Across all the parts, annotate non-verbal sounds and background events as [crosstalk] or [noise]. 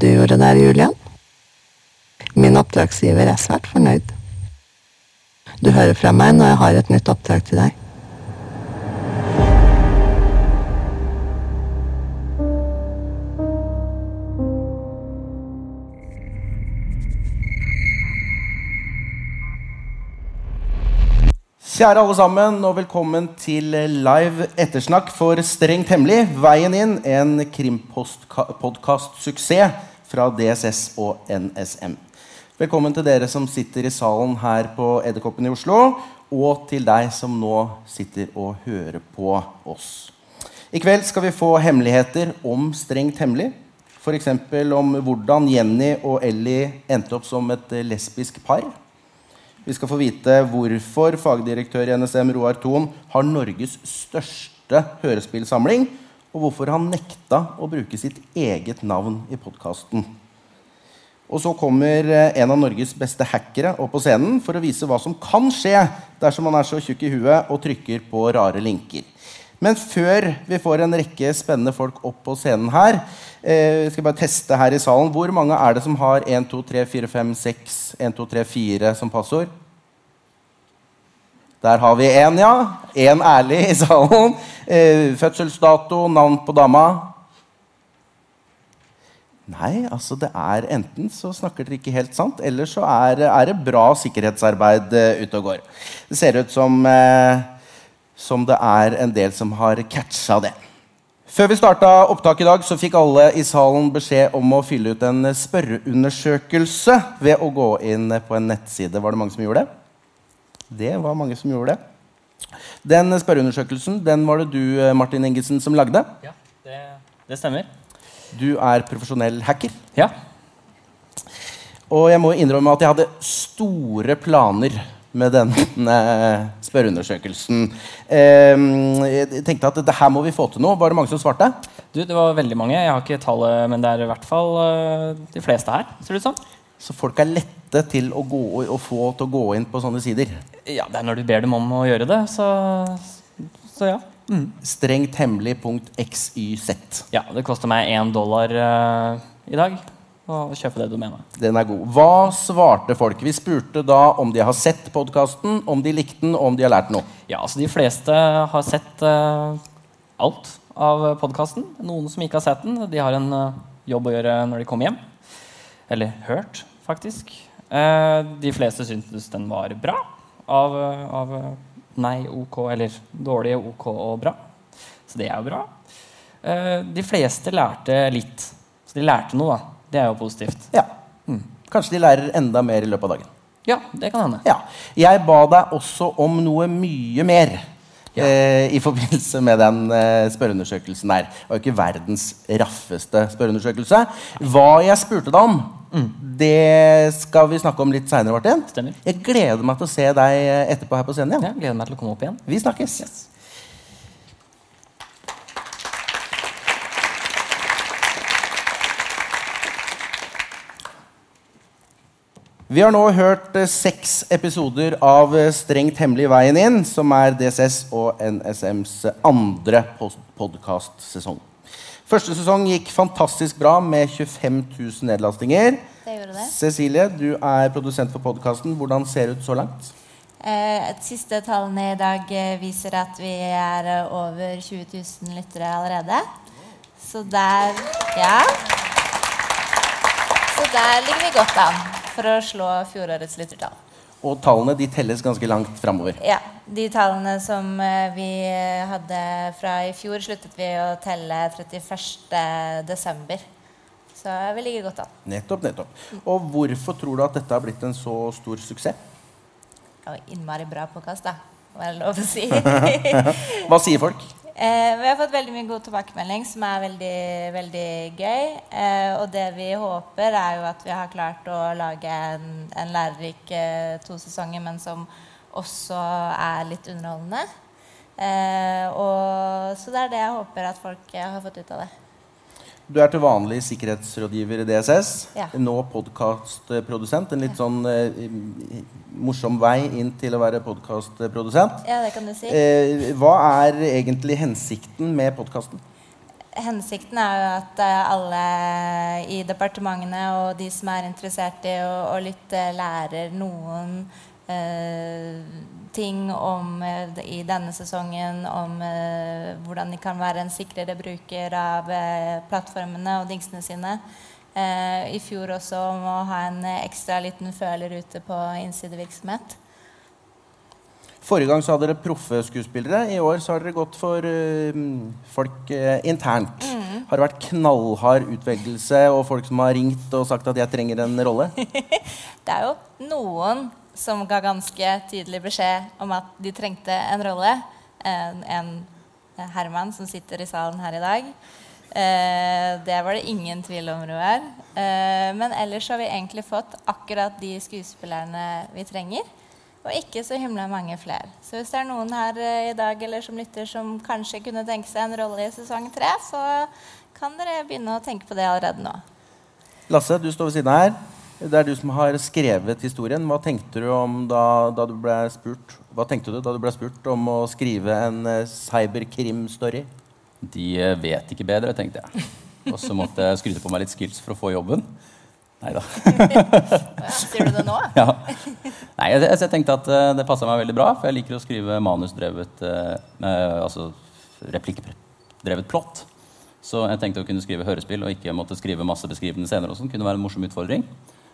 du gjorde der, Julian. Min oppdragsgiver er svært fornøyd. Du hører fra meg når jeg har et nytt oppdrag til deg. Kjære alle sammen, og velkommen til live ettersnakk for Strengt hemmelig. Veien inn, en krimpodkast-suksess fra DSS og NSM. Velkommen til dere som sitter i salen her på Edderkoppen i Oslo, og til deg som nå sitter og hører på oss. I kveld skal vi få hemmeligheter om Strengt hemmelig. F.eks. om hvordan Jenny og Ellie endte opp som et lesbisk par. Vi skal få vite hvorfor fagdirektør i NSM Roar Thon har Norges største hørespillsamling, og hvorfor han nekta å bruke sitt eget navn i podkasten. Og så kommer eh, en av Norges beste hackere opp på scenen for å vise hva som kan skje dersom man er så tjukk i huet og trykker på rare linker. Men før vi får en rekke spennende folk opp på scenen her eh, skal jeg bare teste her i salen. Hvor mange er det som har 1, 2, 3, 4, 5, 6, 1, 2, 3, 4 som passord? Der har vi én, ja. Én ærlig [laughs] i salen. Eh, fødselsdato, navn på dama. Nei, altså det er enten så snakker dere ikke helt sant, eller så er, er det bra sikkerhetsarbeid uh, ute og går. Det ser ut som, uh, som det er en del som har catcha det. Før vi starta opptak i dag, så fikk alle i salen beskjed om å fylle ut en spørreundersøkelse ved å gå inn på en nettside. Var det mange som gjorde det? Det var mange som gjorde det. Den spørreundersøkelsen den var det du Martin Engelsen, som lagde. Ja, det, det stemmer. Du er profesjonell hacker. Ja. Og jeg må innrømme at jeg hadde store planer med denne spørreundersøkelsen. Jeg tenkte at det her må vi få til noe. Var det mange som svarte? Du, det var veldig mange. Jeg har ikke tallet, men det er i hvert fall de fleste her. ser det ut som. Så folk er lette til å, gå, å få til å gå inn på sånne sider? Ja, det er når du ber dem om å gjøre det, så, så ja. Mm. Strengt hemmelig.xyz. Ja, det koster meg én dollar uh, i dag å kjøpe det domenet. Den er god. Hva svarte folk? Vi spurte da om de har sett podkasten, om de likte den, og om de har lært noe. Ja, altså De fleste har sett uh, alt av podkasten. Noen som ikke har sett den, de har en uh, jobb å gjøre når de kommer hjem. Eller hørt, faktisk. de fleste syntes den var bra. Av, av nei, ok, eller dårlig, ok og bra. Så det er jo bra. Uh, de fleste lærte litt. Så de lærte noe, da. Det er jo positivt. Ja. Mm. Kanskje de lærer enda mer i løpet av dagen. Ja, det kan hende. Ja. Jeg ba deg også om noe mye mer. Ja. Eh, I forbindelse med den eh, spørreundersøkelsen der. Det var jo ikke verdens raffeste spørreundersøkelse. Hva jeg spurte deg om, mm. det skal vi snakke om litt seinere. Jeg gleder meg til å se deg etterpå her på scenen. Ja. Jeg gleder meg til å komme opp igjen. Vi snakkes. Yes. Vi har nå hørt eh, seks episoder av eh, Strengt hemmelig veien inn, som er DSS og NSMs andre podkastsesong. Første sesong gikk fantastisk bra med 25 000 nedlastinger. Det gjorde det. Cecilie, du er produsent for podkasten. Hvordan ser det ut så langt? Eh, siste tallene i dag eh, viser at vi er over 20 000 lyttere allerede. Så der Ja. Så der ligger vi godt an for å slå fjorårets lyttertall. Og tallene de telles ganske langt framover. Ja. De tallene som eh, vi hadde fra i fjor, sluttet vi å telle 31.12. Så vi ligger godt an. Nettopp, nettopp. Og hvorfor tror du at dette har blitt en så stor suksess? Det var innmari bra påkast, da. Hva er det lov å si. [laughs] [laughs] Hva sier folk? Eh, vi har fått veldig mye god tilbakemelding, som er veldig, veldig gøy. Eh, og det vi håper, er jo at vi har klart å lage en, en lærerik eh, to sesonger, men som også er litt underholdende. Eh, og, så det er det jeg håper at folk eh, har fått ut av det. Du er til vanlig sikkerhetsrådgiver i DSS. Ja. Nå podkastprodusent. En litt sånn eh, morsom vei inn til å være podkastprodusent. Ja, det kan du si. Eh, hva er egentlig hensikten med podkasten? hensikten er jo at eh, alle i departementene og de som er interessert i å, å lytte, lærer noen eh, ting om eh, i denne sesongen om eh, hvordan de kan være en sikrere bruker av eh, plattformene og dingsene sine. Eh, I fjor også om å ha en ekstra liten føler ute på innsidevirksomhet. Forrige gang så hadde dere proffe skuespillere. I år så har dere gått for uh, folk uh, internt. Har det vært knallhard utvelgelse og folk som har ringt og sagt at 'jeg trenger en rolle'? [laughs] Det er jo noen som ga ganske tydelig beskjed om at de trengte en rolle. En, en Herman som sitter i salen her i dag. Eh, det var det ingen tvil om, Roar. Eh, men ellers har vi egentlig fått akkurat de skuespillerne vi trenger. Og ikke så himla mange flere. Så hvis det er noen her eh, i dag eller som lytter som kanskje kunne tenke seg en rolle i sesong tre, så kan dere begynne å tenke på det allerede nå. Lasse, du står ved siden av her. Det er du som har skrevet historien. Hva tenkte du om da, da du ble spurt Hva tenkte du da du ble spurt om å skrive en uh, cyberkrim-story? De eh, vet ikke bedre, tenkte jeg. Og så måtte jeg skryte på meg litt skills for å få jobben. Nei da. [laughs] Ja, sier du det nå? [laughs] Ja. Nei, jeg, jeg tenkte at eh, det passa meg veldig bra, for jeg liker å skrive manusdrevet uh, Altså replikkdrevet plott. Så jeg tenkte å kunne skrive hørespill og ikke måtte skrive masse beskrivende scener. og sånn, kunne være en morsom utfordring.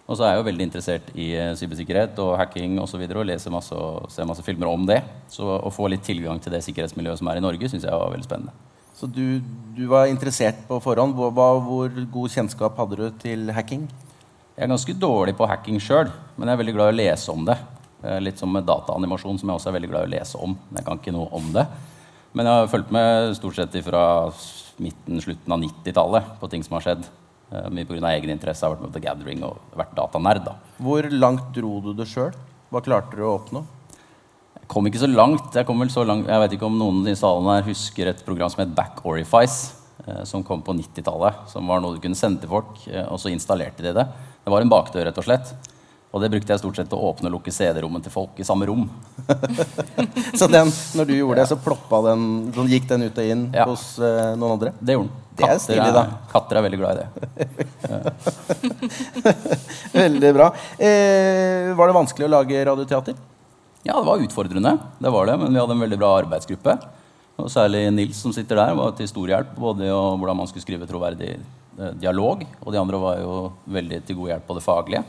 Og så er jeg jo veldig interessert i uh, cybersikkerhet og hacking og, så videre, og leser masse og ser masse filmer om det. Så å få litt tilgang til det sikkerhetsmiljøet som er i Norge, syns jeg var veldig spennende. Så du, du var interessert på forhånd. Hvor, hvor god kjennskap hadde du til hacking? Jeg er ganske dårlig på hacking sjøl, men jeg er veldig glad i å lese om det. Eh, Litt som med dataanimasjon, som jeg også er veldig glad i å lese om. Men jeg kan ikke noe om det. Men jeg har fulgt med stort sett fra midten, slutten av 90-tallet på ting som har skjedd. Eh, Mye pga. egen interesse. Jeg har vært med på The Gathering og vært datanerd. da. Hvor langt dro du det sjøl? Hva klarte du å oppnå? Jeg kom ikke så langt. Jeg, kom vel så langt. jeg vet ikke om noen i salen her husker et program som het Back Orifice. eh, Som kom på 90-tallet. Som var noe du kunne sende til folk, eh, og så installerte de det. Det var en bakdør, rett og slett. Og det brukte jeg stort sett til å åpne og lukke CD-rommet til folk i samme rom. [laughs] Så den, når du gjorde det, så ploppa den, så gikk den ut og inn Ja. hos uh, noen andre? Det gjorde den. Det er stilig, da. Katter er veldig glad i det. [laughs] [laughs] Veldig bra. Eh, var det vanskelig å lage radioteater? Ja, det var utfordrende, det var det, men vi hadde en veldig bra arbeidsgruppe. Og særlig Nils som sitter der, var til stor hjelp både i hvordan man skulle skrive troverdig eh, dialog, og de andre var jo veldig til god hjelp på det faglige.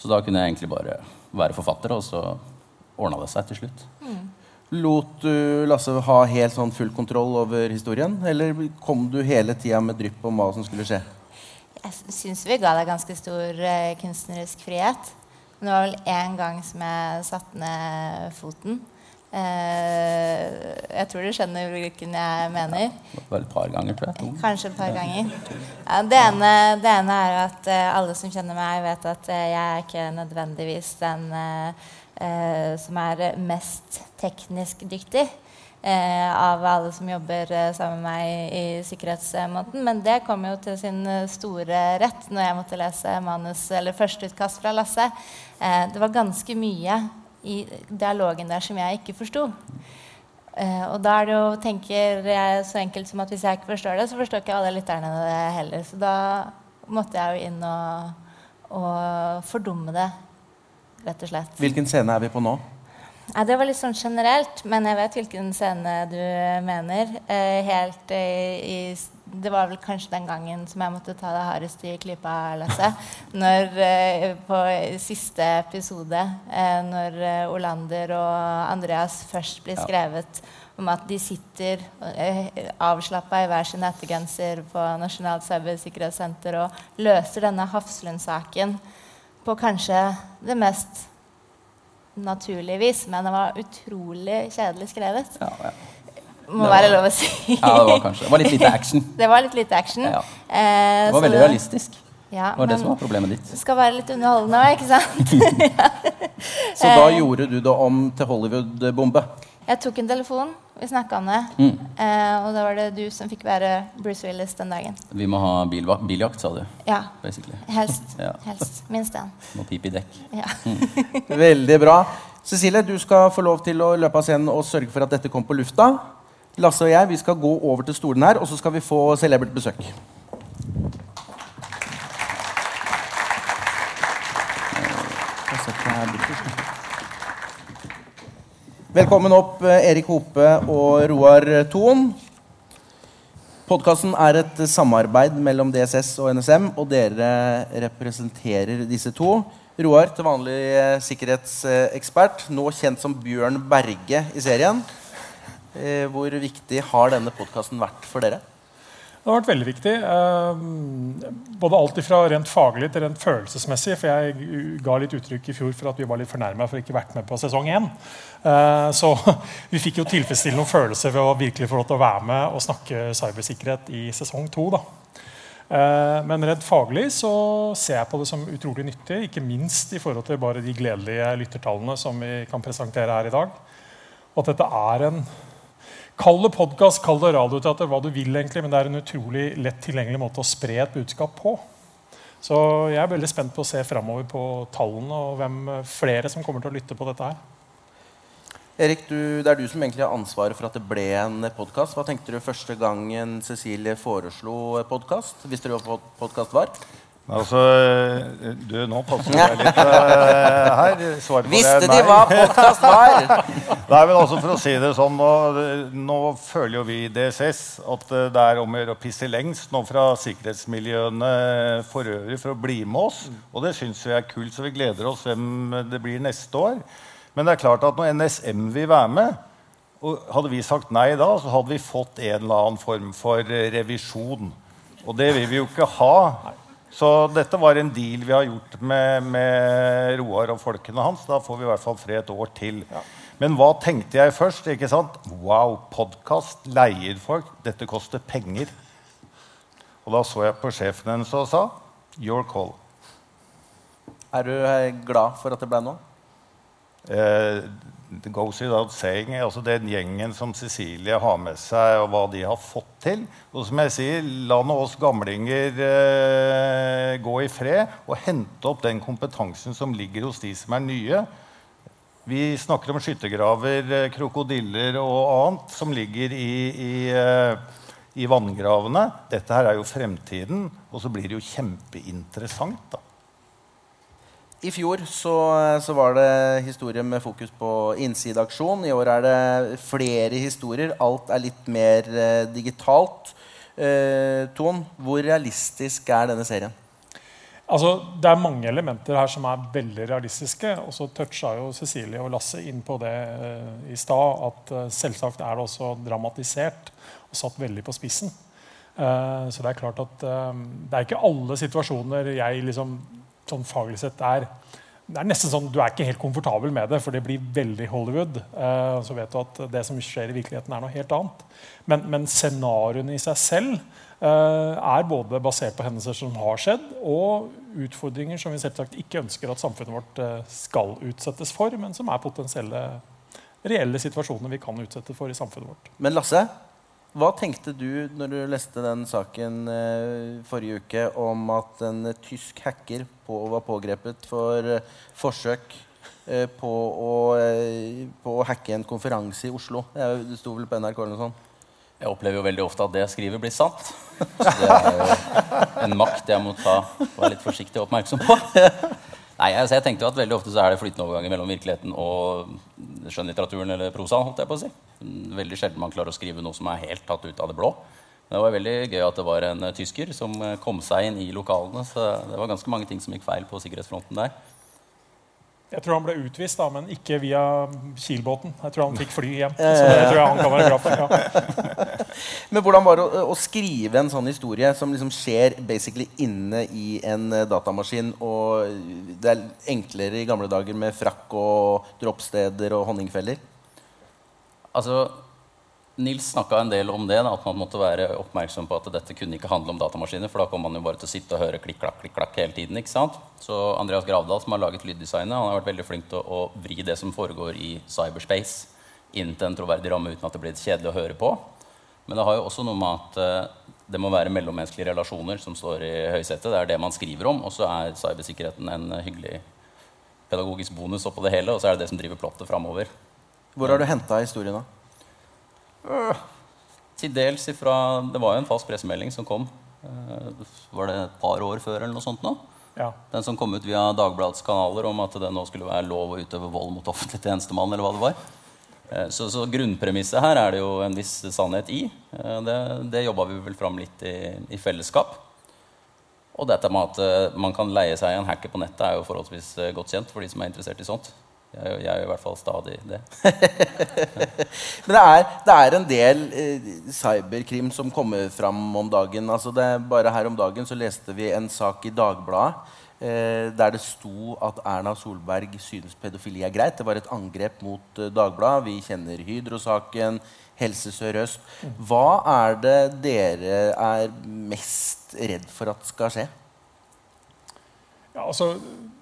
Så da kunne jeg egentlig bare være forfatter, og så ordna det seg til slutt. Lot du Lasse ha helt sånn full kontroll over historien, eller kom du hele tida med drypp om hva som skulle skje? Jeg syns vi ga deg ganske stor uh, kunstnerisk frihet. Men det var vel én gang som jeg satte ned foten. Eh, jeg tror du skjønner hvilken jeg mener. Det et par ganger, tror jeg. Kanskje et par ganger. Ja, det, ene, det ene er at eh, alle som kjenner meg, vet at eh, jeg er ikke nødvendigvis den som er mest teknisk dyktig. eh, av alle som jobber sammen med meg i sikkerhetsmåneden. Men det kom jo til sin store rett når jeg måtte lese manus, eller førsteutkast fra Lasse. Eh, det var ganske mye i dialogen der som jeg ikke forsto. Uh, og da er det jo, tenker jeg så enkelt som at hvis jeg ikke forstår det, så forstår ikke alle lytterne det heller. Så da måtte jeg jo inn og, og fordumme det, rett og slett. Hvilken scene er vi på nå? Nei, det var litt sånn generelt, men jeg vet hvilken scene du mener. Eh, helt eh, i Det var vel kanskje den gangen som jeg måtte ta det hardest i klypa, Lasse. [laughs] Når eh, På siste episode, eh, når eh, Olander og Andreas først blir Ja. skrevet om at de sitter eh, avslappa i hver sin hettegenser på Nasjonalt cybersikkerhetssenter og løser denne Hafslund-saken på kanskje det mest naturligvis, men det var utrolig kjedelig skrevet. Ja, ja. Må var- være lov å si. ja, det var kanskje Det var litt lite [laughs] action. Det var litt lite action. Ja. Eh, Det var veldig veldig realistisk. Ja, Det var det som var problemet ditt. det skal være litt underholdende òg, ikke sant? [laughs] [laughs] Så da gjorde du det om til Hollywood-bombe. Jeg tok en telefon, vi snakka om det, Mm. eh, og da var det du som fikk være Bruce Willis den dagen. Vi må ha biljakt, sa du. Ja, Basically. helst. [laughs] Ja. Helst. Minst én. Må pipe i dekk. Ja. [laughs] Veldig bra. Cecilie, du skal få lov til å løpe av scenen og sørge for at dette kom på lufta. Lasse og jeg vi skal gå over til stolen her, og så skal vi få celebert besøk. Jeg setter meg her borte. Velkommen opp, eh, Erik Hope og Roar Thon. Podkasten er et samarbeid mellom DSS og NSM, og dere representerer disse to. Roar, til vanlig eh, sikkerhetsekspert, nå kjent som Bjørn Berge i serien. Eh, Hvor viktig har denne podkasten vært for dere? Det har vært veldig viktig. eh, både alt fra rent faglig til rent følelsesmessig. For jeg ga litt uttrykk i fjor for at vi var litt fornærma for ikke vært med på sesong én. Eh, så [laughs] vi fikk jo tilfredsstille noen følelser ved å virkelig få lov til å være med og snakke cybersikkerhet i sesong to. Eh, Men rent faglig så ser jeg på det som utrolig nyttig, ikke minst i forhold til bare de gledelige lyttertallene som vi kan presentere her i dag. Og at dette er en Kall det podkast, kall det radioteater, hva du vil, egentlig, men det er en utrolig lett tilgjengelig måte å spre et budskap på. Så jeg er veldig spent på å se framover på tallene og hvem flere som kommer til å lytte på dette her. Erik, du, Det er du som egentlig har ansvaret for at det ble en podkast. Hva tenkte du første gangen Cecilie foreslo podkast? Visste du hva podkast var? Altså, du, nå passer jeg litt uh, [laughs] her. Svaret på det Visste er de hva podkast var? [laughs] Nei, men altså For å si det sånn, nå, nå føler jo vi i DSS at eh, det er om å gjøre å pisse lengst nå fra sikkerhetsmiljøene for øvrig for å bli med oss. Og det syns vi er kult, så vi gleder oss hvem det blir neste år. Men det er klart at når NSM vil være med, og hadde vi sagt nei da, så hadde vi fått en eller annen form for revisjon. Og det vil vi jo ikke ha. Så dette var en deal vi har gjort med, med Roar og folkene hans. Da får vi i hvert fall fred et år til. Men hva tenkte jeg først? ikke sant? Wow, podkast, leier folk. Dette koster penger. Og da så jeg på sjefen hennes og sa Your call. Er du eh, glad for at det ble nå? Eh, det goes without saying, altså Den gjengen som Cecilie har med seg, og hva de har fått til. Og som jeg sier, La nå oss gamlinger eh, gå i fred og hente opp den kompetansen som ligger hos de som er nye. Vi snakker om skyttergraver, eh, krokodiller og annet som ligger i, i, eh, i vanngravene. Dette her er jo fremtiden, og så blir det jo kjempeinteressant. da. I fjor så, så var det historie med fokus på innsideaksjon. I år er det flere historier. Alt er litt mer eh, digitalt. Eh, Ton, hvor realistisk er denne serien? Altså, Det er mange elementer her som er veldig realistiske. Og så toucha jo Cecilie og Lasse inn på det eh, i stad. At eh, selvsagt er det også dramatisert og satt veldig på spissen. Eh, så det er klart at eh, det er ikke alle situasjoner jeg liksom sånn faglig sett er det er nesten sånn, Du er ikke helt komfortabel med det, for det blir veldig Hollywood. Eh, så vet du at det som skjer i virkeligheten, er noe helt annet. Men, men scenarioene i seg selv eh, er både basert på hendelser som har skjedd, og utfordringer som vi selvsagt ikke ønsker at samfunnet vårt eh, skal utsettes for, men som er potensielle reelle situasjoner vi kan utsette for i samfunnet vårt. Men Lasse, hva tenkte du når du leste den saken eh, forrige uke om at en tysk hacker på, var pågrepet for eh, forsøk eh, på, å, på å hacke en konferanse i Oslo? Det sto vel på NRK eller noe sånt? Jeg opplever jo veldig ofte at det jeg skriver, blir sant. Så det er jo en makt jeg må ta, være litt forsiktig og oppmerksom på. Nei, altså jeg tenkte jo at Veldig ofte så er det flytende overganger mellom virkeligheten og skjønnlitteraturen eller prosaen. holdt jeg på å si. Veldig sjelden man klarer å skrive noe som er helt tatt ut av det blå. Men det var veldig gøy at det var en tysker som kom seg inn i lokalene. Så det var ganske mange ting som gikk feil på sikkerhetsfronten der. Jeg tror han ble utvist, da, men ikke via Kiel-båten. Jeg tror han fikk fly hjem. Så det tror jeg han kan være glad for. Ja. [laughs] Men hvordan var det å, å skrive en sånn historie som liksom skjer basically inne i en eh, datamaskin, og det er enklere i gamle dager med frakk og droppsteder og honningfeller? Altså, Nils snakka en del om det, da, at man måtte være oppmerksom på at dette kunne ikke handle om datamaskiner, for da kom man jo bare til å sitte og høre klikk-klakk klikk-klakk hele tiden. ikke sant? Så Andreas Gravdal, som har laget lyddesignet, han har vært veldig flink til å, å vri det som foregår i cyberspace, inn til en troverdig ramme uten at det blir kjedelig å høre på. Men det har jo også noe med at eh, det må være mellommenneskelige relasjoner som står i høysetet. Det er det man skriver om, og så er cybersikkerheten en hyggelig pedagogisk bonus oppå det hele, og så er det det som driver plottet framover. Hvor har du henta historien? da? Til dels ifra Det var jo en fast pressemelding som kom. eh, var det et par år før eller noe sånt nå? Ja. Den som kom ut via Dagbladets kanaler om at det nå skulle være lov å utøve vold mot offentlig tjenestemann. eller hva det var. Eh, Så, så grunnpremisset her er det jo en viss sannhet i. Eh, Det, det jobba vi vel fram litt i, i fellesskap. Og dette med at man kan leie seg en hacker på nettet, er jo forholdsvis godt kjent for de som er interessert i sånt. Jeg, jeg er jo i hvert fall stadig det. [laughs] Men det er, det er en del eh, cyberkrim som kommer fram om dagen. Altså det, er bare her om dagen så leste vi en sak i Dagbladet eh, der det sto at Erna Solberg synes pedofili er greit. Det var et angrep mot eh, Dagbladet. Vi kjenner Hydro-saken, Helse Sør-Øst. Hva er det dere er mest redd for at skal skje? Ja, altså,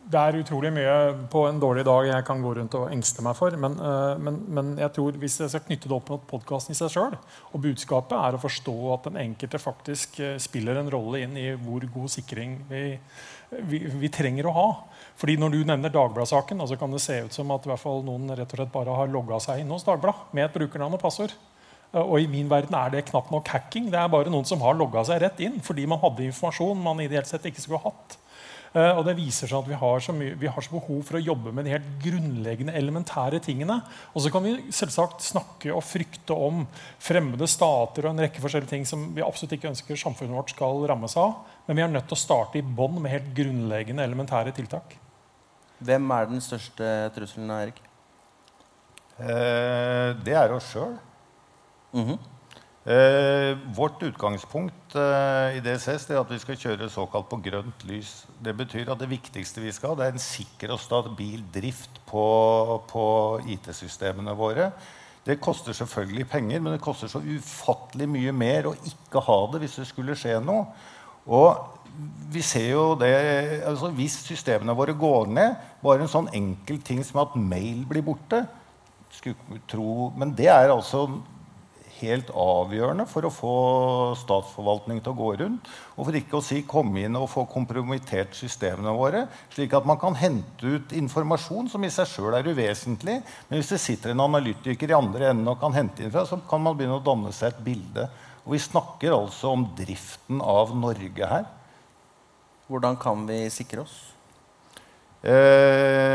det er utrolig mye på en dårlig dag jeg kan gå rundt og engste meg for. Men, eh, men, men jeg tror hvis jeg skal knytte det opp mot podkasten i seg sjøl, og budskapet er å forstå at den enkelte faktisk eh, spiller en rolle inn i hvor god sikring vi, vi, vi trenger å ha. Fordi Når du nevner Dagbladet-saken, altså kan det se ut som at hvert fall noen rett og slett bare har logga seg inn hos Dagbladet med et brukernavn og passord. Eh, Og I min verden er det knapt nok hacking. Det er bare noen som har logga seg rett inn fordi man hadde informasjon man ideelt sett ikke skulle hatt. Eh, og det viser seg at vi har, så mye, vi har så behov for å jobbe med de helt grunnleggende, elementære tingene. Og så kan vi selvsagt snakke og frykte om fremmede stater og en rekke forskjellige ting som vi absolutt ikke ønsker samfunnet vårt skal rammes av. Men vi er nødt til å starte i bånn med helt grunnleggende, elementære tiltak. Hvem er den største trusselen, Erik? Eh, det er oss sjøl. Mhm. Eh, vårt utgangspunkt eh, i DSS er at vi skal kjøre såkalt på grønt lys. Det betyr at det viktigste vi skal ha, det er en sikker og stabil drift på, på IT-systemene våre. Det koster selvfølgelig penger, men det koster så ufattelig mye mer å ikke ha det hvis det skulle skje noe. Og vi ser jo det, altså Hvis systemene våre går ned, bare en sånn enkel ting som at mail blir borte skulle tro, Men det er altså helt avgjørende for å få statsforvaltning til å gå rundt. Og for ikke å si komme inn og få kompromittert systemene våre. Slik at man kan hente ut informasjon som i seg sjøl er uvesentlig. Men hvis det sitter en analytiker i andre enden og kan hente inn fra, så kan man begynne å danne seg et bilde. Og vi snakker altså om driften av Norge her. Hvordan kan vi sikre oss? Eh,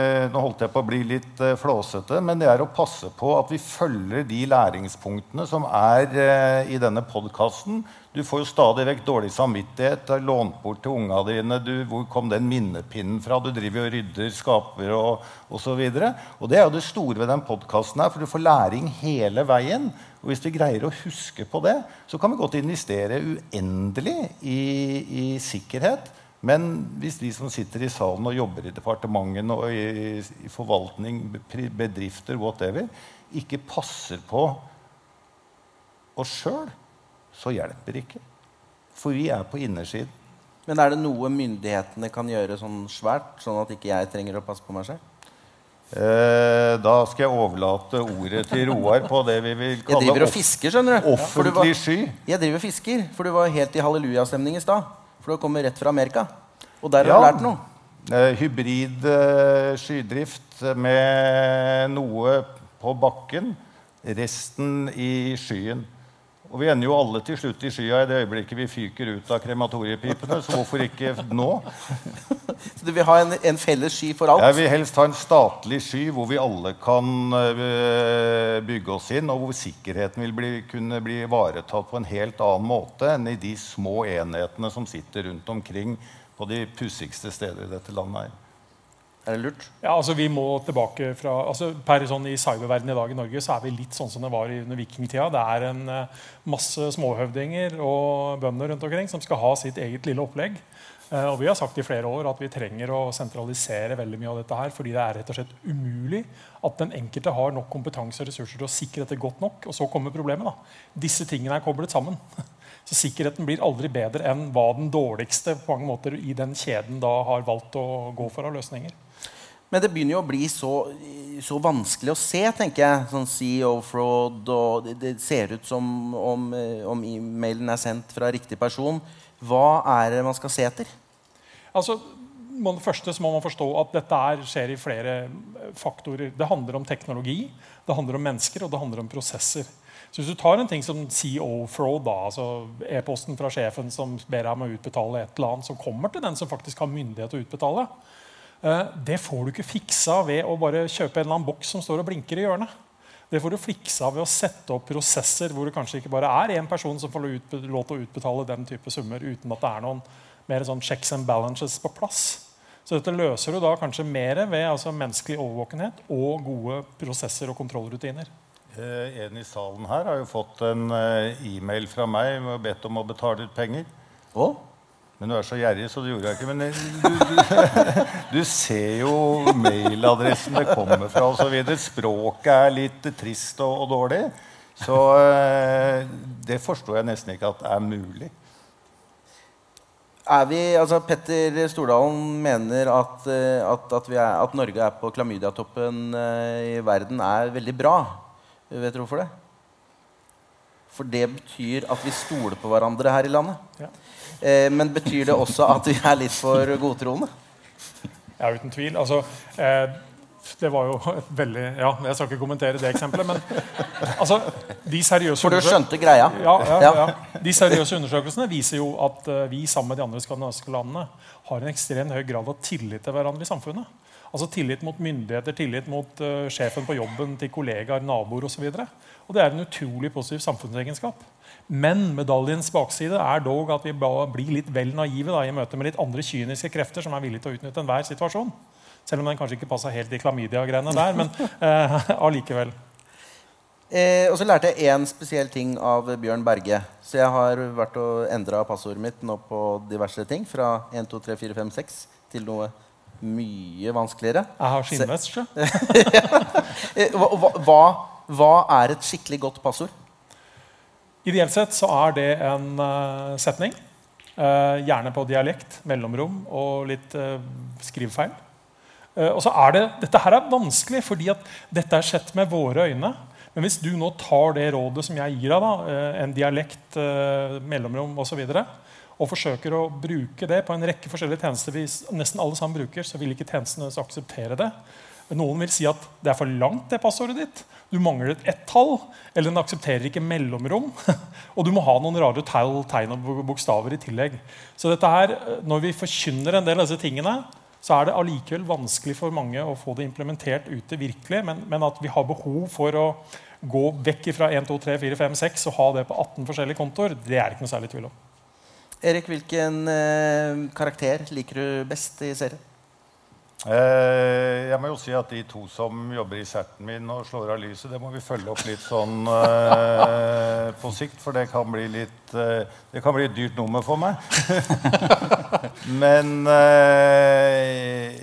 holdt jeg på å bli litt eh, flåsete, men det er å passe på at vi følger de læringspunktene som er eh, i denne podkasten. Du får jo stadig vekk dårlig samvittighet. Du har lånt bort til unga dine. Du, hvor kom den minnepinnen fra? Du driver og rydder skaper og osv. Og det er jo det store ved den podkasten her, for du får læring hele veien. Og hvis vi greier å huske på det, så kan vi godt investere uendelig i, i sikkerhet. Men hvis de som sitter i salen og jobber i departementene og i, i forvaltning, bedrifter, whatever, ikke passer på oss sjøl, så hjelper det ikke. For vi er på innersiden. Men er det noe myndighetene kan gjøre sånn svært, sånn at ikke jeg trenger å passe på meg selv? Eh, da skal jeg overlate ordet til Roar på det vi vil Jeg kalle driver og fisker, skjønner du. Offentlig sky. jeg driver og fisker, for du var helt i hallelujastemning i stad. For du kommer rett fra Amerika. Og der har Ja. du lært noe. Hybrid eh, skydrift med noe på bakken, resten i skyen. Og vi ender jo alle til slutt i skya i det øyeblikket vi fyker ut av krematoriepipene. Så hvorfor ikke nå? [laughs] Så du vil ha en, en felles sky for alt? Jeg vil helst ha en statlig sky hvor vi alle kan eh, bygge oss inn, og hvor sikkerheten vil bli, kunne bli ivaretatt på en helt annen måte enn i de små enhetene som sitter rundt omkring på de pussigste steder i dette landet. her. Er det lurt? Ja, altså vi må tilbake fra, altså per sånn I cyberverdenen i dag i Norge så er vi litt sånn som det var under vikingtida. Det er en eh, masse småhøvdinger og bønder rundt omkring som skal ha sitt eget lille opplegg. Eh, og Vi har sagt i flere år at vi trenger å sentralisere veldig mye av dette her, fordi det er rett og slett umulig at den enkelte har nok kompetanse og ressurser til å sikre dette godt nok. Og så kommer problemet. da. Disse tingene er koblet sammen. [laughs] Så sikkerheten blir aldri bedre enn hva den dårligste på mange måter i den kjeden da har valgt å gå for av løsninger. Men det begynner jo å bli så, så vanskelig å se, tenker jeg. Sånn CEO-fraud, og det, det ser ut som om, eh, om e-mailen er sendt fra riktig person. Hva er det man skal se etter? Altså, må, det første må man forstå at dette er, skjer i flere eh, faktorer. Det handler om teknologi, det handler om mennesker og det handler om prosesser. Så hvis du tar en ting som CO-fraud, altså e-posten fra sjefen som ber deg om å utbetale et eller annet, som kommer til den som faktisk har myndighet til å utbetale, det får du ikke fiksa ved å bare kjøpe en eller annen boks som står og blinker i hjørnet. Det får du fiksa ved å sette opp prosesser hvor det kanskje ikke bare er én person som får lov til å utbetale den type summer uten at det er noen mer sånn checks and balances på plass. Så dette løser du da kanskje mer ved altså menneskelig overvåkenhet og gode prosesser og kontrollrutiner. Eh, en i salen her har jo fått en eh, e-mail fra meg med bedt om å betale ut penger. Å? Men du er så gjerrig, så det gjorde jeg ikke. Men du, du, du [laughs] ser jo mailadressen det kommer fra osv. Språket er litt trist og, og dårlig. Så eh, det forstår jeg nesten ikke at er mulig. Er vi, altså Petter Stordalen mener at, eh, at, at, er, at Norge er på klamydiatoppen eh, i verden er veldig bra. Vet dere hvorfor det? For det betyr at vi stoler på hverandre her i landet. Ja. Eh, men betyr det også at vi er litt for godtroende? Ja, uten tvil. Altså, eh, det var jo et veldig Ja, jeg skal ikke kommentere det eksempelet, men altså, de seriøse For du skjønte greia? Ja, ja, ja. De seriøse undersøkelsene viser jo at uh, vi sammen med de andre skandinaviske landene har en ekstremt høy grad av tillit til hverandre i samfunnet. Altså Tillit mot myndigheter, tillit mot uh, sjefen på jobben, til kollegaer, naboer osv. Og det er en utrolig positiv samfunnsegenskap. Men medaljens bakside er dog at vi blir litt vel naive da, i møte med litt andre kyniske krefter som er villige til å utnytte enhver situasjon. Selv om den kanskje ikke passa helt i klamydia-greiene der. men [laughs] eh, allikevel. Eh, og så lærte jeg én spesiell ting av Bjørn Berge. Så jeg har vært og endra passordet mitt nå på diverse ting. Fra 1, 2, 3, 4, 5, 6 til noe mye vanskeligere. Jeg har skinnvest, sjø. [laughs] Eh, hva, hva, hva, er et skikkelig godt passord? Ideelt sett så er det en uh, setning. Uh, gjerne på dialekt, mellomrom og litt uh, skrivfeil. Eh, og så er det, Dette her er vanskelig, fordi at dette er sett med våre øyne. Men hvis du nå tar det rådet som jeg gir deg, da, eh, en dialekt, eh, mellomrom osv., og, så og forsøker å bruke det på en rekke forskjellige tjenester vi nesten alle sammen bruker, så vil ikke tjenestene akseptere det. Noen vil si at det er for langt, det passordet ditt. Du mangler et ett tall. Eller den aksepterer ikke mellomrom. [laughs] og du må ha noen rare tegn og bokstaver i tillegg. Så dette her, når vi forkynner en del av disse tingene, så er det allikevel vanskelig for mange å få det implementert ute virkelig. Men, men, at vi har behov for å gå vekk fra 1, 2, 3, 4, 5, 6 og ha det på 18 forskjellige kontoer, det er ikke noe særlig tvil om. Erik, hvilken eh, karakter liker du best i serien? Eh, jeg må jo si at De to som jobber i serten min og slår av lyset, det må vi følge opp litt sånn eh, på sikt. For det kan bli litt eh, Det kan bli et dyrt nummer for meg. [laughs] Men eh,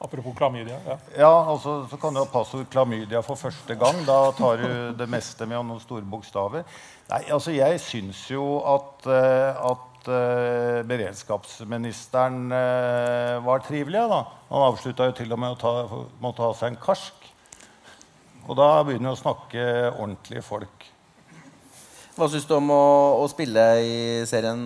Apropos klamydia. Ja, ja altså, så kan du ha passord klamydia for første gang. Da tar du det meste med noen store bokstaver. Nei, altså Jeg syns jo at, eh, at uh, beredskapsministeren uh, var trivelig. Da. Han avslutta jo til og med å ta, måtte ha seg en karsk. Og da begynner vi å snakke ordentlige folk. Hva syns du om å, å, spille i serien?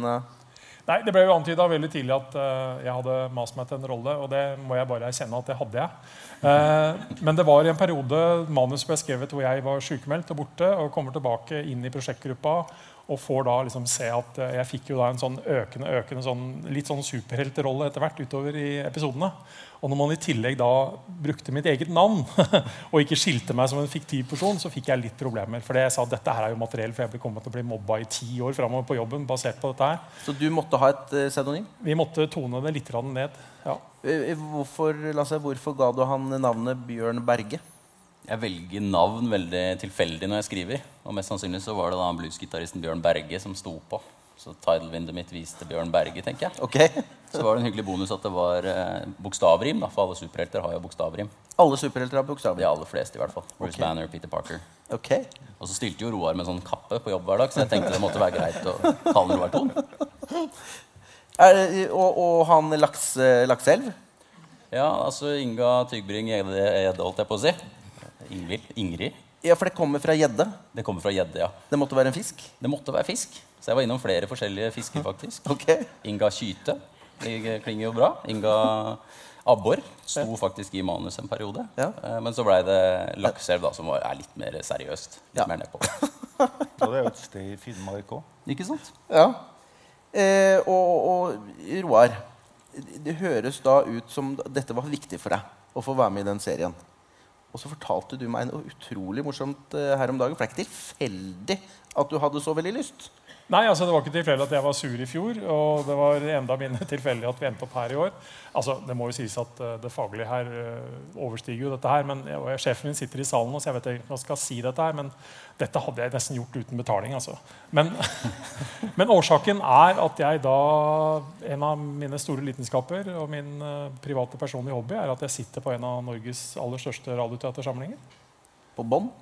Nei, Det ble jo antyda veldig tidlig at uh, jeg hadde mast meg til en rolle. Og det må jeg bare erkjenne at det hadde jeg. Uh, men det var i en periode manus ble skrevet hvor jeg var sykemeldt og borte. Og kommer tilbake inn i prosjektgruppa og får da liksom se at eh, jeg fikk jo da en sånn økende, økende sånn, litt sånn superheltrolle etter hvert utover i episodene. Og når man i tillegg da brukte mitt eget navn [laughs] og ikke skilte meg som en fiktiv person, så fikk jeg litt problemer. For jeg sa at dette her er jo materiell, for jeg ble kommet til å bli mobba i ti år framover på jobben. basert på dette her. Så du måtte ha et uh, pseudonym? Vi måtte tone det litt ned. ja. Hvorfor, la oss Lasse, hvorfor ga du han navnet Bjørn Berge? Jeg velger navn veldig tilfeldig når jeg skriver. Og mest sannsynlig så var det da bluesgitaristen Bjørn Berge som sto på. Så title-vinduet mitt viste Bjørn Berge, tenker jeg. Okay. [laughs] så var det en hyggelig bonus at det var eh, bokstavrim. Da, for alle superhelter har jo bokstavrim. Alle superhelter har bokstavrim? De aller fleste, i hvert fall. Bruce okay. Banner, Peter Parker. Okay. Og så stilte jo Roar med sånn kappe på jobb hver dag, så jeg tenkte det måtte være greit å kalle Roar Thon. [laughs] og, og, han laks, Lakselv? Ja, altså Inga Tygbring Gjedde, holdt jeg på å si. Ingvild? Ingrid? Ja, For det kommer fra gjedde? Det kommer fra gjedde, ja. Det måtte være en fisk? Det måtte være fisk. Så jeg var innom flere forskjellige fisker, [laughs] faktisk. Okay. Inga Kyte. Det klinger jo bra. Inga Abbor sto faktisk i manus en periode. Ja. Eh, Men så blei det lakseelv, da, som var, er litt mer seriøst. Litt Ja. mer nedpå. [laughs] Og det er jo et sted i Finnmark òg. Ikke sant? Ja. Eh, og, og Roar, det høres da ut som dette var viktig for deg å få være med i den serien. Og så fortalte du meg noe utrolig morsomt eh, her om dagen. For det er ikke tilfeldig at du hadde så veldig lyst. Nei, altså Det var ikke tilfeldig at jeg var sur i fjor, og det var enda mindre [laughs] tilfeldig at vi endte opp her i år. Altså, Det må jo sies at eh, det faglige her eh, overstiger jo dette her. men jeg, Sjefen min sitter i salen nå, så jeg vet ikke om jeg skal si dette her. Men dette hadde jeg nesten gjort uten betaling. altså. Men, [laughs] men årsaken er at jeg da En av mine store lidenskaper og min eh, private personlige hobby er at jeg sitter på en av Norges aller største radioteatersamlinger. På bånd.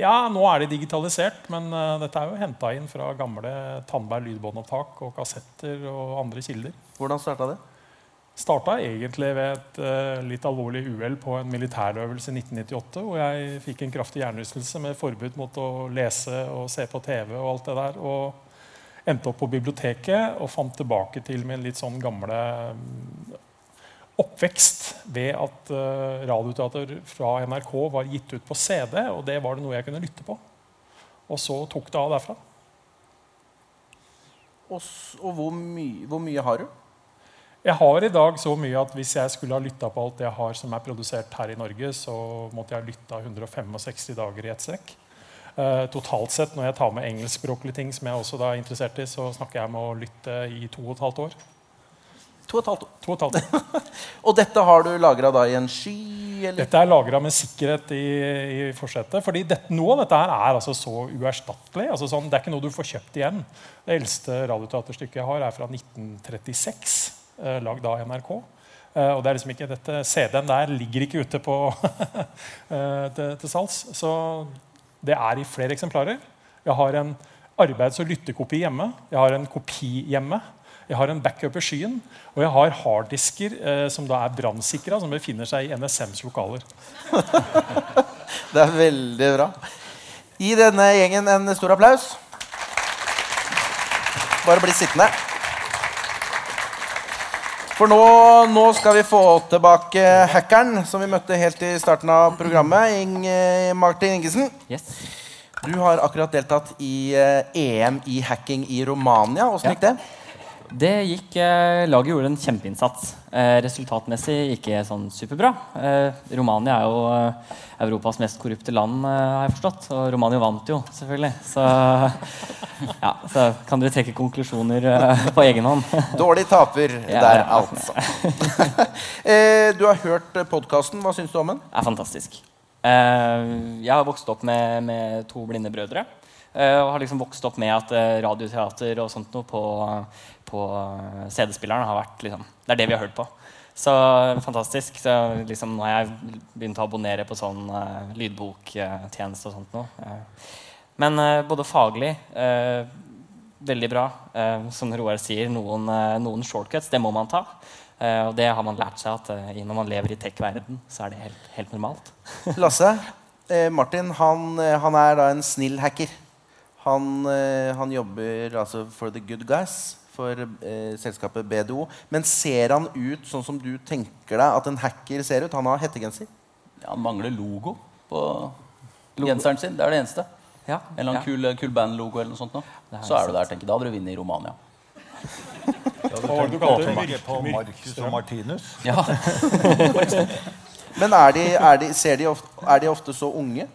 Ja, nå er de digitalisert, men eh, dette er jo henta inn fra gamle Tandberg lydbåndopptak og kassetter og andre kilder. Hvordan starta det? Starta egentlig ved et uh, litt alvorlig uhell på en militærøvelse i 1998, hvor jeg fikk en kraftig hjernerystelse med forbud mot å lese og se på TV og alt det der. Og endte opp på biblioteket og fant tilbake til min litt sånn gamle oppvekst ved at uh, radioteater fra NRK var gitt ut på CD, og det var det noe jeg kunne lytte på. Og så tok det av derfra. Og, og hvor, my hvor mye har du? Jeg har i dag så mye at hvis jeg skulle ha lytta på alt jeg har som er produsert her i Norge, så måtte jeg ha lytta 165 dager i ett strekk. Uh, totalt sett, når jeg tar med engelskspråklige ting, som jeg også da er interessert i, så snakker jeg om å lytte i to og et halvt år. To og et halvt år. To og et halvt år. [laughs] Og dette har du lagra i en sky? Eller? Dette er lagra med sikkerhet i, i forsetet. fordi dette, Noe av dette her er altså så uerstattelig. Altså sånn, det er ikke noe du får kjøpt igjen. Det eldste radioteaterstykket jeg har, er fra 1936, eh, lagd av NRK. Eh, og det er liksom ikke dette CD-en der ligger ikke ute på [laughs] eh, til, til salgs. Så det er i flere eksemplarer. Jeg har en arbeids- og lyttekopi hjemme. Jeg har en kopi hjemme. Jeg har en backup i skyen, og jeg har harddisker eh, som da er brannsikra, som befinner seg i NSMs lokaler. [laughs] Det er veldig bra. Gi denne gjengen en stor applaus. Bare bli sittende. For nå, nå skal vi få tilbake hackeren som vi møtte helt i starten av programmet. Ing, eh, Martin Ingesen. Yes. Du har akkurat deltatt i eh, EM i hacking i Romania. Åssen gikk det? Det gikk, eh, Laget gjorde en kjempeinnsats. Eh, resultatmessig ikke sånn superbra. Eh, Romania er jo eh, Europas mest korrupte land, eh, har jeg forstått. Og Romania vant jo, selvfølgelig. Så, [laughs] ja, så kan dere trekke konklusjoner eh, på egen hånd. [laughs] Dårlig taper Ja, der, altså. [laughs] eh, du har hørt podkasten. Hva syns du om den? Det er fantastisk. Eh, jeg har vokst opp med, med to blinde brødre. eh, og har liksom vokst opp med at radioteater og sånt noe på, på CD-spilleren har vært liksom, Det er det vi har hørt på. Så fantastisk. Så, liksom, nå har jeg begynt å abonnere på sånn uh, lydboktjeneste og sånt noe. Eh, men uh, både faglig uh, veldig bra. Som Roar sier, noen, noen shortcuts. Det må man ta. Og det har man lært seg at når man lever i tech-verden, så er det helt, helt normalt. [laughs] Lasse, Martin han, han er da en snill hacker. Han, han jobber altså for the good guys, for eh, selskapet BDO. Men ser han ut sånn som du tenker deg at en hacker ser ut? Han har hettegenser. Ja, han mangler logo på genseren sin. Det er det eneste. Ja, En eller annen ja. kul, kul bandlogo eller noe sånt. Nå. Er Så er du der, tenker jeg. Da hadde du vunnet i Romania. Hva var det du kalte det? På Marcus og Martinus. Ja. [laughs] Men er de, er de, ser de ofte, er de ofte så unge?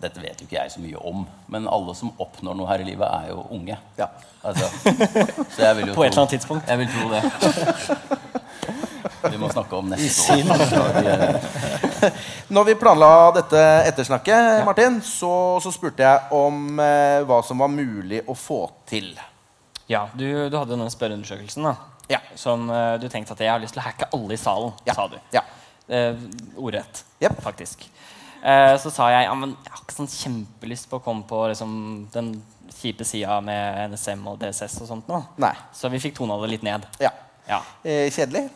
Altså, dette vet jo ikke jeg så mye om, men alle som oppnår noe her i livet, er jo unge. Ja. Altså, så jeg vil jo [laughs] På et eller annet tidspunkt. Jeg vil tro det. Vi må snakke om neste år. [laughs] Når vi planla dette ettersnakket, Martin, så, så spurte jeg om eh, hva som var mulig å få til. Ja, du, du hadde denne spørreundersøkelsen da, Ja. som eh, du tenkte at jeg har lyst til å hacke alle i salen. Ja. sa du. Ja. Eh, ordrett, yep. faktisk. Eh, så sa jeg ja, men jeg har ikke sånn kjempelyst på å komme på liksom, den kjipe sida med NSM og DSS og sånt nå. Nei. Så vi fikk tona det litt ned. Ja. Ja, Eh, kjedelig?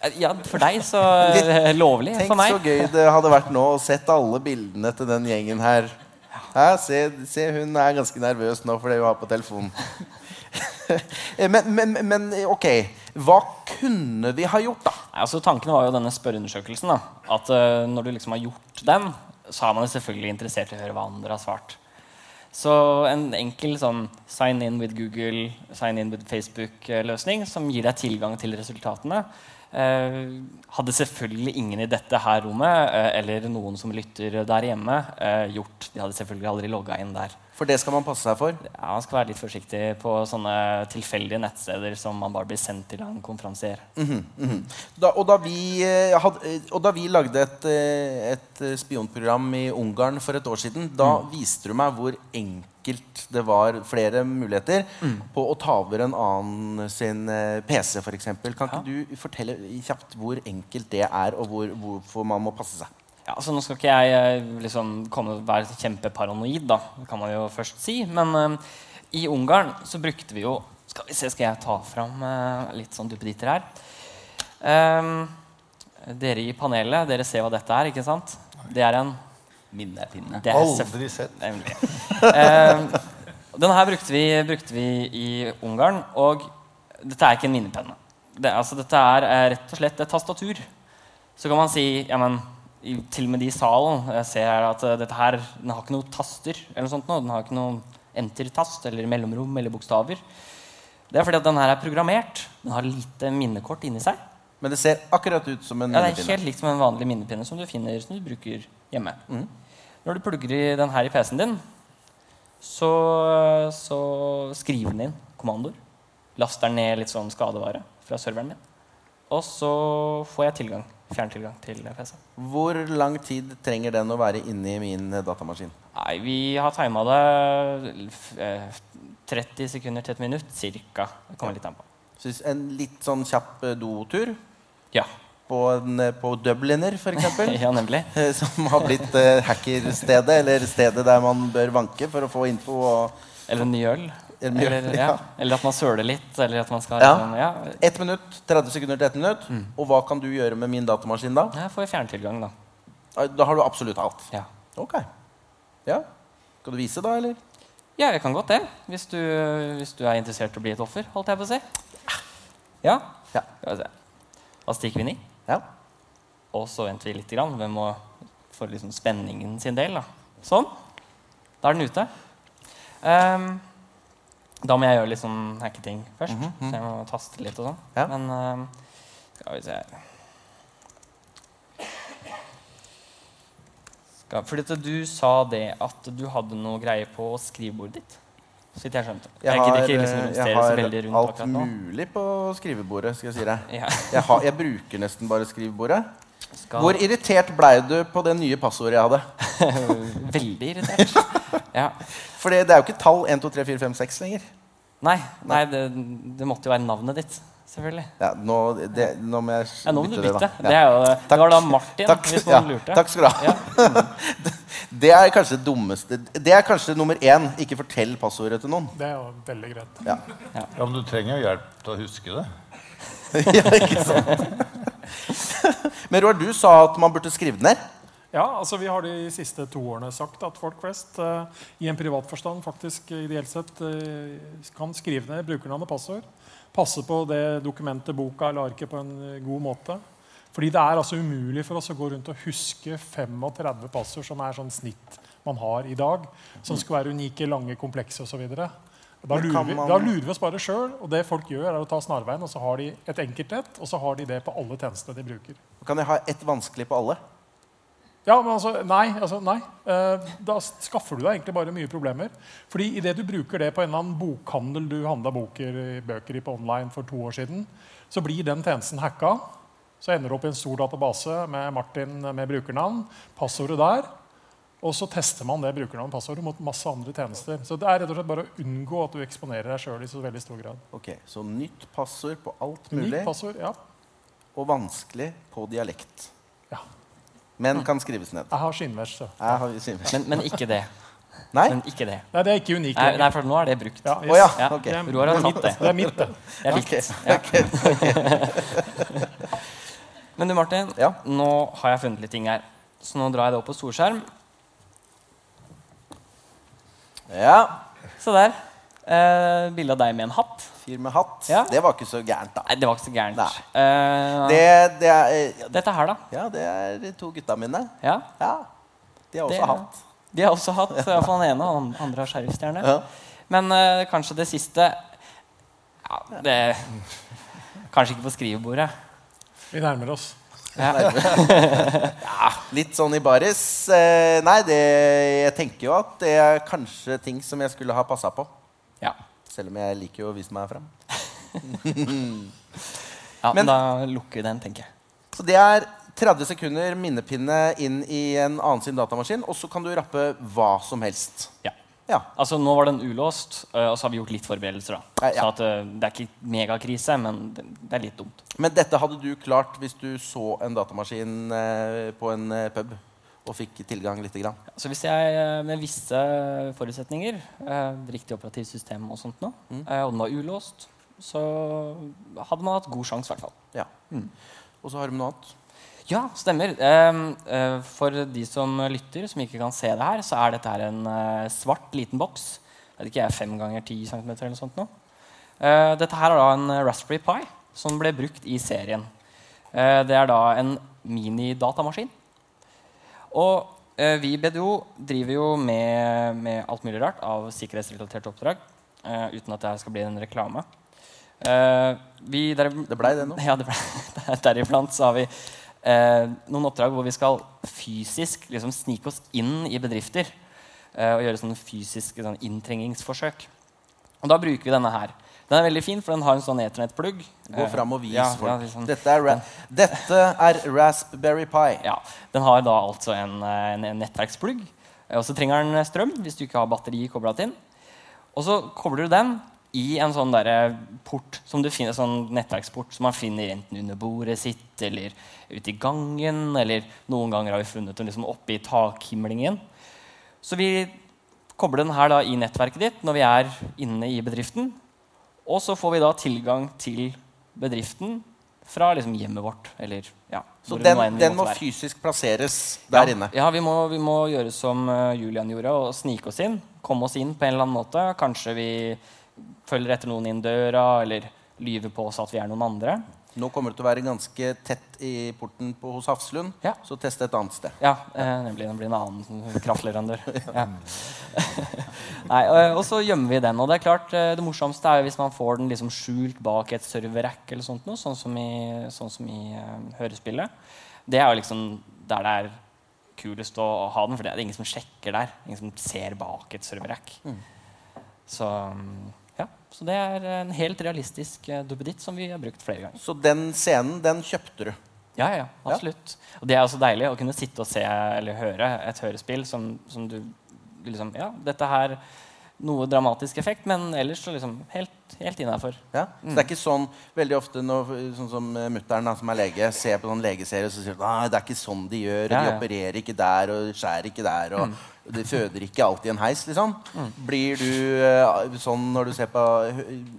Eh, ja for deg så [laughs] eh, lovlig. Tenk For meg så gøy det hadde vært nå å sett alle bildene til den gjengen her. Hæ? Se, se, hun er ganske nervøs nå for det hun har på telefonen. [laughs] Eh, men, men, men ok, hva kunne vi ha gjort, da? Altså Tanken var jo denne spørreundersøkelsen. da, At uh, når du liksom har gjort den, så er man selvfølgelig interessert i å høre hva andre har svart. Så en enkel sånn sign in with Google, sign in with Facebook-løsning som gir deg tilgang til resultatene, eh, hadde selvfølgelig ingen i dette her rommet eh, eller noen som lytter der hjemme, eh, gjort. De hadde selvfølgelig aldri logga inn der. For det skal man passe seg for. Ja, Man skal være litt forsiktig på sånne tilfeldige nettsteder som man bare blir sendt til av en konferansier. Da, og, da vi, eh, eh, og da vi lagde et, eh, et eh, spionprogram i Ungarn for et år siden, da viste du meg hvor enkelt det var flere muligheter på å ta over en annen sin eh, PC, f.eks. Kan ikke du fortelle kjapt hvor enkelt det er, og hvor, hvorfor man må passe seg? Ja, altså Nå skal ikke jeg eh, liksom komme være kjempeparanoid, da, det kan man jo først si. Men uh, i Ungarn så brukte vi jo Skal vi se, skal jeg ta fram uh, litt sånn duppeditter her. Ehm, dere i panelet, dere ser hva dette er, ikke sant? Det er en Minnepinne. det Aldri sett. Nemlig. Ehm, denne her brukte vi, brukte vi i Ungarn, og dette er ikke en minnepenne. Det, altså, dette er eh, rett og slett et tastatur. Så kan man si ja, men, i, til og med de i salen jeg ser her at eh, dette her, den har ikke noe taster. eller noe sånt nå. Den har ikke noe enter-tast eller mellomrom eller bokstaver. Det er fordi at den her er programmert. Den har lite minnekort inni seg. Men det ser akkurat ut som en Ja, det er minnepinne. helt likt som en vanlig minnepinne som du finner som du bruker hjemme. Når du plugger i den her i PC-en din, så, så skriver den inn kommandoer. Laster ned litt sånn skadevare fra serveren min. Og så får jeg tilgang, fjerntilgang til PC. Hvor lang tid trenger den å være inni min eh, datamaskin? Nei, vi har tima det eh, 30 sekunder til et minutt cirka. Det kommer litt an på. Så en litt sånn kjapp eh, dotur Ja. På, en, eh, på Dubliner, f.eks. [laughs] ja, nemlig. [laughs] Eh, Som har blitt eh, hackerstedet, eller stedet der man bør vanke for å få info. Og Eller ny øl. Eller, Eller, ja. ja. eller at man søler litt. Eller at man skal Ja. Sånn, ja. ett minutt, 30 sekunder til ett minutt. Og hva kan du gjøre med min datamaskin da? Jeg får fjerntilgang, da. Ah, Da har du absolutt alt. Ja. Ok. Ja. Skal du vise, da, eller? Ja, jeg kan godt det. Hvis du, hvis du er interessert i å bli et offer, holdt jeg på å si. Ja? Ja. Se. Da stikker vi inn i. Ja. Og så venter vi litt grann. Vi må for liksom spenningen sin del. Da. Sånn. Da er den ute. Um, da må jeg gjøre litt sånn hacketing først. Så jeg må taste litt og sånn. Ja. Men um, skal vi se skal, Fordi du sa det at du hadde noe greie på skrivebordet ditt. Så vidt jeg skjønte. Jeg gidder har, ikke liksom eh, jeg har alt mulig på skrivebordet. skal jeg si deg. Ja. Jeg, har, jeg bruker nesten bare skrivebordet. Skal, Hvor irritert blei du på det nye passordet jeg hadde? [laughs] Veldig irritert. Ja. For det, er jo ikke tall 1, 2, 3, 4, 5, 6 lenger. Nei, nei det, det måtte jo være navnet ditt. Selvfølgelig. Ja, nå, det, nå må jeg Ja, nå må du bytte Det, da. Det, jo, det var da Martin, Takk, hvis noen lurte. takk skal du ha. [laughs] Ja. Det er kanskje det dummeste. Det er kanskje nummer én. Ikke fortell passordet til noen. Det er jo veldig greit. Ja, Ja, men du trenger jo hjelp til å huske det. [laughs] ja ikke sant? Men Roar, du sa at man burde skrive det ned. Ja, altså Vi har de siste to årene sagt at folk flest eh, i en privat forstand faktisk ideelt sett eh, kan skrive ned brukernavn og passord. Passe på det dokumentet, boka eller arket på en eh, god måte. Fordi det er altså umulig for oss å gå rundt og huske 35 passord som er sånn snitt man har i dag. Som skal være unike, lange, komplekse osv. Da, lurer vi- man- da lurer vi oss bare sjøl. Og det folk gjør, er å ta snarveien, og så har de et enkelt et, og så har de det på alle tjenestene de bruker. Kan jeg ha ett vanskelig på alle? Ja, men altså, nei. Altså, nei. Eh, da skaffer du deg egentlig bare mye problemer. Fordi idet du bruker det på en eller annen bokhandel du handla bøker i på online for to år siden, så blir den tjenesten hacka. Så ender du opp i en stor database med Martin med brukernavn, passordet der. Og så tester man det brukernavnet og passordet mot masse andre tjenester. Så det er rett og slett bare å unngå at du eksponerer deg sjøl i så veldig stor grad. Ok, Så nytt passord på alt mulig. Nytt passord, ja. og vanskelig på dialekt. ja. Men kan skrives ned. Jeg har skinnvers, så. Jeg har, skinnvers. Men, men ikke det. Nei? Men ikke det. Nei, det er ikke unikt. Nei, nei, for nå er det brukt. Ja, yes. ja. Ja. Det er- Roar har tatt det. Det er mitt, det. Det er likt. Ja. [laughs] Men du, Martin, Ja. nå har jeg funnet litt ting her. Så nå drar jeg det opp på storskjerm. Ja. Se der. Eh, bilde av deg med en hatt. Fyr med hatt. Ja. Det var ikke så gærent, da. Nei, det var ikke så gærent. Eh, Det, det er eh, Dette her, da? Ja, det er to gutta mine. Ja, Ja. De har også Det- hatt. De har også hatt, i hvert fall den ene, og den andre har sheriffstjerne. Ja. Men eh, kanskje det siste ja, det, Kanskje ikke på skrivebordet. Vi nærmer oss. Ja. [laughs] Ja, litt sånn i baris. Eh, nei, det, jeg tenker jo at det er kanskje ting som jeg skulle ha passa på. Ja. Selv om jeg liker jo å vise meg fram. [laughs] ja, Men- da lukker vi den, tenker jeg. Så det er 30 sekunder minnepinne inn i en annen sin datamaskin, og så kan du rappe hva som helst. Ja. Ja. Altså, nå var den ulåst, eh, og så har vi gjort litt forberedelser. da. Ja, ja. Så at, eh, det er ikke megakrise, men det, det er litt dumt. Men dette hadde du klart hvis du så en datamaskin eh, på en pub og fikk tilgang lite grann. Så hvis jeg med visse forutsetninger, eh, riktig operativt system og sånt nå, Mm. eh, og den var ulåst, så hadde man hatt god sjanse, i hvert fall. Ja. Og så har du noe annet. Ja, stemmer. Ehm, eh, for de som lytter, som ikke kan se det her, så er dette her en eh, svart, liten boks. Jeg vet ikke, jeg er fem ganger ti centimeter eller noe sånt nå. Eh, dette her er da en Raspberry Pi som ble brukt i serien. Det er da en minidatamaskin. Og vi i BDO driver jo med, med alt mulig rart av sikkerhetsrelaterte oppdrag. uten at det skal bli en reklame. Vi, der, Det blei det nå. [laughs] ja, det ble, [laughs] deriblant så har vi eh, noen oppdrag hvor vi skal fysisk liksom, snike oss inn i bedrifter eh, og gjøre sånne fysiske sånn, inntrengingsforsøk. Og da bruker vi denne her. Den er veldig fin, for den har en sånn eternett-plugg. Gå fram og vis ja, folk. ja, liksom. Dette, er Dette er Raspberry Pi. Ja, Den har da altså en, eh, en, en nettverksplugg. Eh, Og så trenger den strøm hvis du ikke har batteri koblet inn. Og så kobler du den i en sånn der port som du finner, sånn nettverksport som man finner enten under bordet sitt eller ute i gangen. Eller noen ganger har vi funnet den liksom oppe i takhimlingen. Så vi kobler den her da i nettverket ditt når vi er inne i bedriften. Og så får vi da tilgang til bedriften fra liksom hjemmet vårt. Eller, ja, Så den, vi den må være. fysisk plasseres der ja, inne. Ja, vi må, vi må gjøre som eh, Julian gjorde, og snike oss inn. Komme oss inn på en eller annen måte. Kanskje vi følger etter noen inn døra, eller lyver på oss at vi er noen andre. Nå kommer det til å være ganske tett i porten på, hos Hafslund, Ja. så test et annet sted. Ja, eh, nemlig. det blir en annen kraftleverandør. [laughs] Ja. [laughs] Nei, og, og så gjemmer vi den. Og det er klart, eh, det morsomste er jo hvis man får den liksom skjult bak et serverrack, eller sånt noe, sånn som i, sånn som i uh, hørespillet. Det er jo liksom der det er kulest å ha den, for det er ingen som sjekker der. Ingen som ser bak et serverrack. Så mm, så det er en helt realistisk uh, duppeditt som vi har brukt flere ganger. Så den scenen, den kjøpte du. Ja, ja, absolutt. Og det er også deilig å kunne sitte og se eller høre et hørespill som, som du liksom Ja, dette her Noe dramatisk effekt, men ellers så liksom helt, helt innafor. Ja? Så det er ikke sånn veldig ofte når sånn som mutter'n, som er lege, ser på sånn legeserie og så sier Nei, det er ikke sånn de gjør. og Ja, De opererer ikke der og skjærer ikke der. Og de føder ikke alltid en heis. liksom. Blir du eh, sånn når du ser på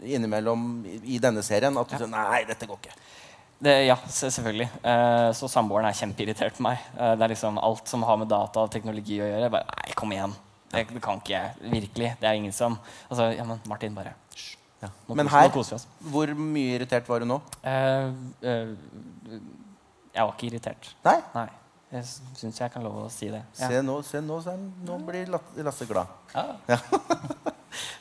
innimellom i denne serien at du sier Nei, dette går ikke. Det, ja, selvfølgelig. Eh, så samboeren er kjempeirritert på meg. Eh, det er liksom alt som har med data og teknologi å gjøre. Bare, Nei, kom igjen. Det, det kan ikke jeg. Virkelig. Det er ingen som Altså, ja, men Martin, bare hysj. Ja. Men her, hvor mye irritert var du nå? Eh, eh, jeg var ikke irritert. Nei? Nei. Jeg syns jeg kan love å si det. Ja. Se nå, se nå, se, nå blir Lasse glad. Ja. [laughs]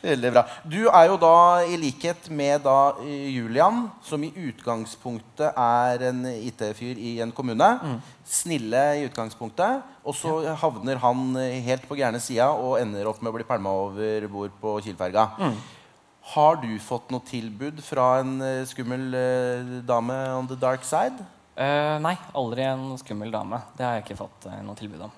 Veldig bra. Du er jo da, i likhet med da Julian, som i utgangspunktet er en IT-fyr i en kommune, snille i utgangspunktet, og så havner han eh, helt på gærne sida og ender opp med å bli pælma over bord på Kielferga. Har du fått noe tilbud fra en eh, skummel eh, dame on the dark side? Eh, nei, aldri en skummel dame. Det har jeg ikke fått uh, noe tilbud om.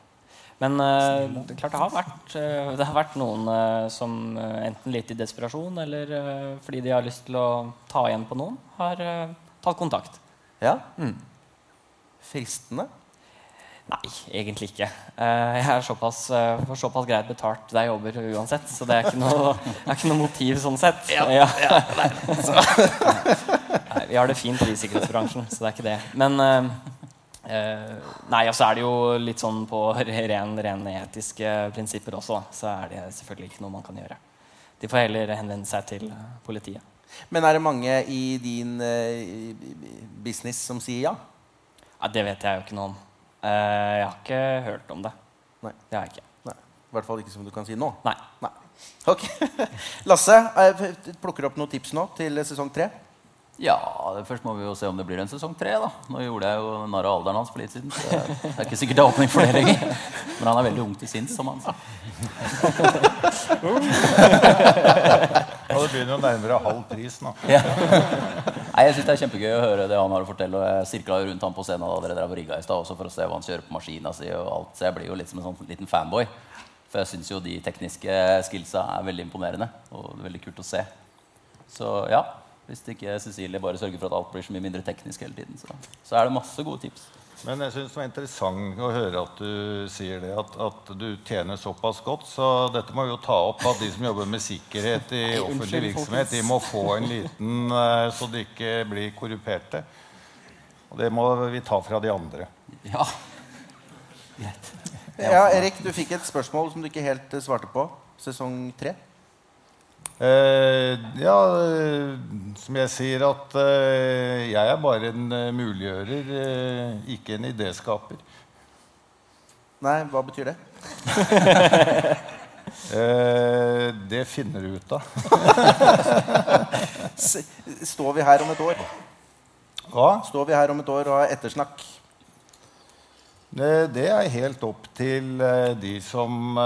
Men uh, det er klart det har vært, eh, det har vært noen eh, som eh, enten litt i desperasjon eller eh, fordi de har lyst til å ta igjen på noen, har eh, tatt kontakt. Ja? Fristende? Nei, egentlig ikke. Eh, jeg er såpass, eh, får såpass greit betalt der jeg jobber uansett, så det er ikke noe, er ikke noe motiv sånn sett. Ja, [laughs] Nei, vi har det fint i sikkerhetsbransjen, så det er ikke det. Men eh, Nei, og så er det jo litt sånn på ren, ren etiske prinsipper også, da. Så er det selvfølgelig ikke noe man kan gjøre. De får heller henvende seg til politiet. Men er det mange i din business som sier ja? Ja, det vet jeg jo ikke noe om. Eh, jeg har ikke hørt om det. Nei. Det har jeg ikke. Nei. I hvert fall ikke som du kan si nå. Nei. Nei. Ok. [laughs] Lasse, plukker plukker opp noen tips nå til sesong tre? Ja, først må vi jo se om det blir en sesong tre. da. Nå gjorde jeg jo narr av alderen hans for litt siden. så det det er ikke sikkert det er åpning for det lenger. [laughs] Men han er veldig ung til sinns, som han sa. [laughs] Og det begynner jo nærmere halv pris nå. Ja. Nei, jeg synes Det er kjempegøy å høre det han har å fortelle. og Jeg sirkla rundt han på scenen da dere drev og rigga i stad også for å se hva han kjører på maskina si. og alt. Så jeg blir jo litt som en sånn liten fanboy. For jeg syns jo de tekniske skillsa er veldig imponerende. Og veldig kult å se. Så ja, hvis ikke Cecilie bare sørger for at alt blir så mye mindre teknisk hele tiden, så, så er det masse gode tips. Men jeg synes det var interessant å høre at du sier det, at, at du tjener såpass godt. Så dette må vi jo ta opp at de som jobber med sikkerhet i offentlig virksomhet, de må få en liten eh, så de ikke blir korruperte. Og det må vi ta fra de andre. Ja, greit. Ja, Erik, du fikk et spørsmål som du ikke helt eh, svarte på. Sesong tre? Eh, ja, eh, som jeg sier at eh, jeg er bare en muliggjører, eh, ikke en idéskaper. Nei, hva betyr det? [laughs] Eh, det finner du ut av. [laughs] Står vi her om et år? Hva? Står vi her om et år og har ettersnakk? Det, er helt opp til de som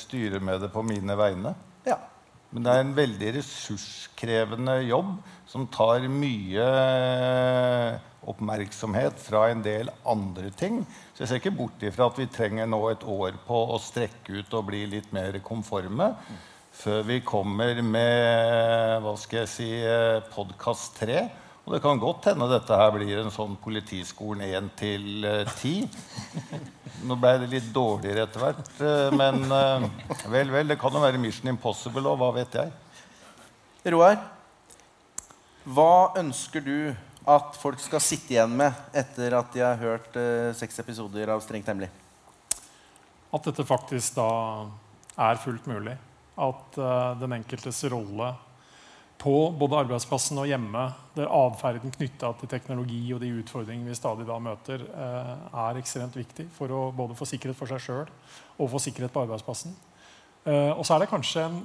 styrer med det på mine vegne. Ja. Men det er en veldig ressurskrevende jobb som tar mye eh, oppmerksomhet fra en del andre ting. Så jeg ser ikke bort ifra at vi trenger nå et år på å strekke ut og bli litt mer konforme før vi kommer med hva skal jeg si, podkast 3. Og det kan godt hende dette her blir en sånn Politiskolen 1 til eh, 10. Nå ble det litt dårligere etter hvert, eh, men eh, vel, vel. Det kan jo være Mission Impossible òg, hva vet jeg. Roar, hva ønsker du at folk skal sitte igjen med etter at de har hørt eh, seks episoder av Strengt hemmelig? At dette faktisk da er fullt mulig. At eh, den enkeltes rolle på både arbeidsplassen og hjemme, der atferden knytta til teknologi og de utfordringene vi stadig da møter, eh, er ekstremt viktig for å både få sikkerhet for seg sjøl og få sikkerhet på arbeidsplassen. Eh, og så er det kanskje en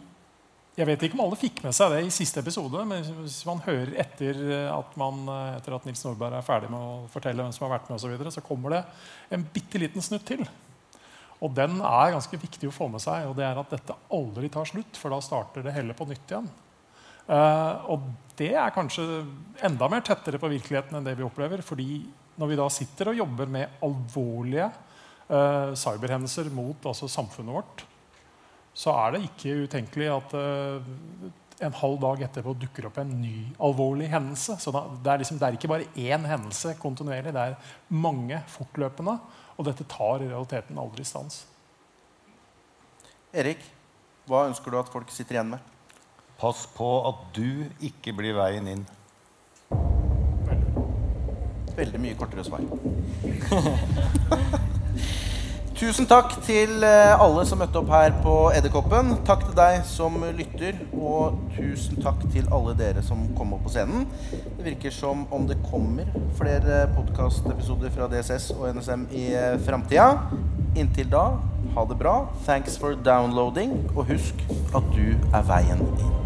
jeg vet ikke om alle fikk med seg det i siste episode, men hvis man hører etter at, man, eh, etter at Nils Nordberg er ferdig med å fortelle hvem som har vært med, og så, videre, så kommer det en bitte liten snutt til. Og den er ganske viktig å få med seg. og det er at dette aldri tar slutt, for da starter det hele på nytt igjen. Eh, og det er kanskje enda mer tettere på virkeligheten enn det vi opplever. fordi når vi da sitter og jobber med alvorlige uh, cyberhendelser mot altså samfunnet vårt, så er det ikke utenkelig at uh, en halv dag etterpå dukker opp en ny alvorlig hendelse. Så da, det, er liksom, det er ikke bare én hendelse kontinuerlig, det er mange fortløpende. Og dette tar i realiteten aldri stans. Erik, hva ønsker du at folk sitter igjen med? Pass på at du ikke blir veien inn. Veldig mye kortere svar. [laughs] Tusen takk til eh, alle som møtte opp her på Edderkoppen. Takk til deg som lytter, og tusen takk til alle dere som kom opp på scenen. Det virker som om det kommer flere podkastepisoder fra DSS og NSM i eh, framtida. Inntil da, ha det bra. Thanks for downloading, og husk at du er veien inn.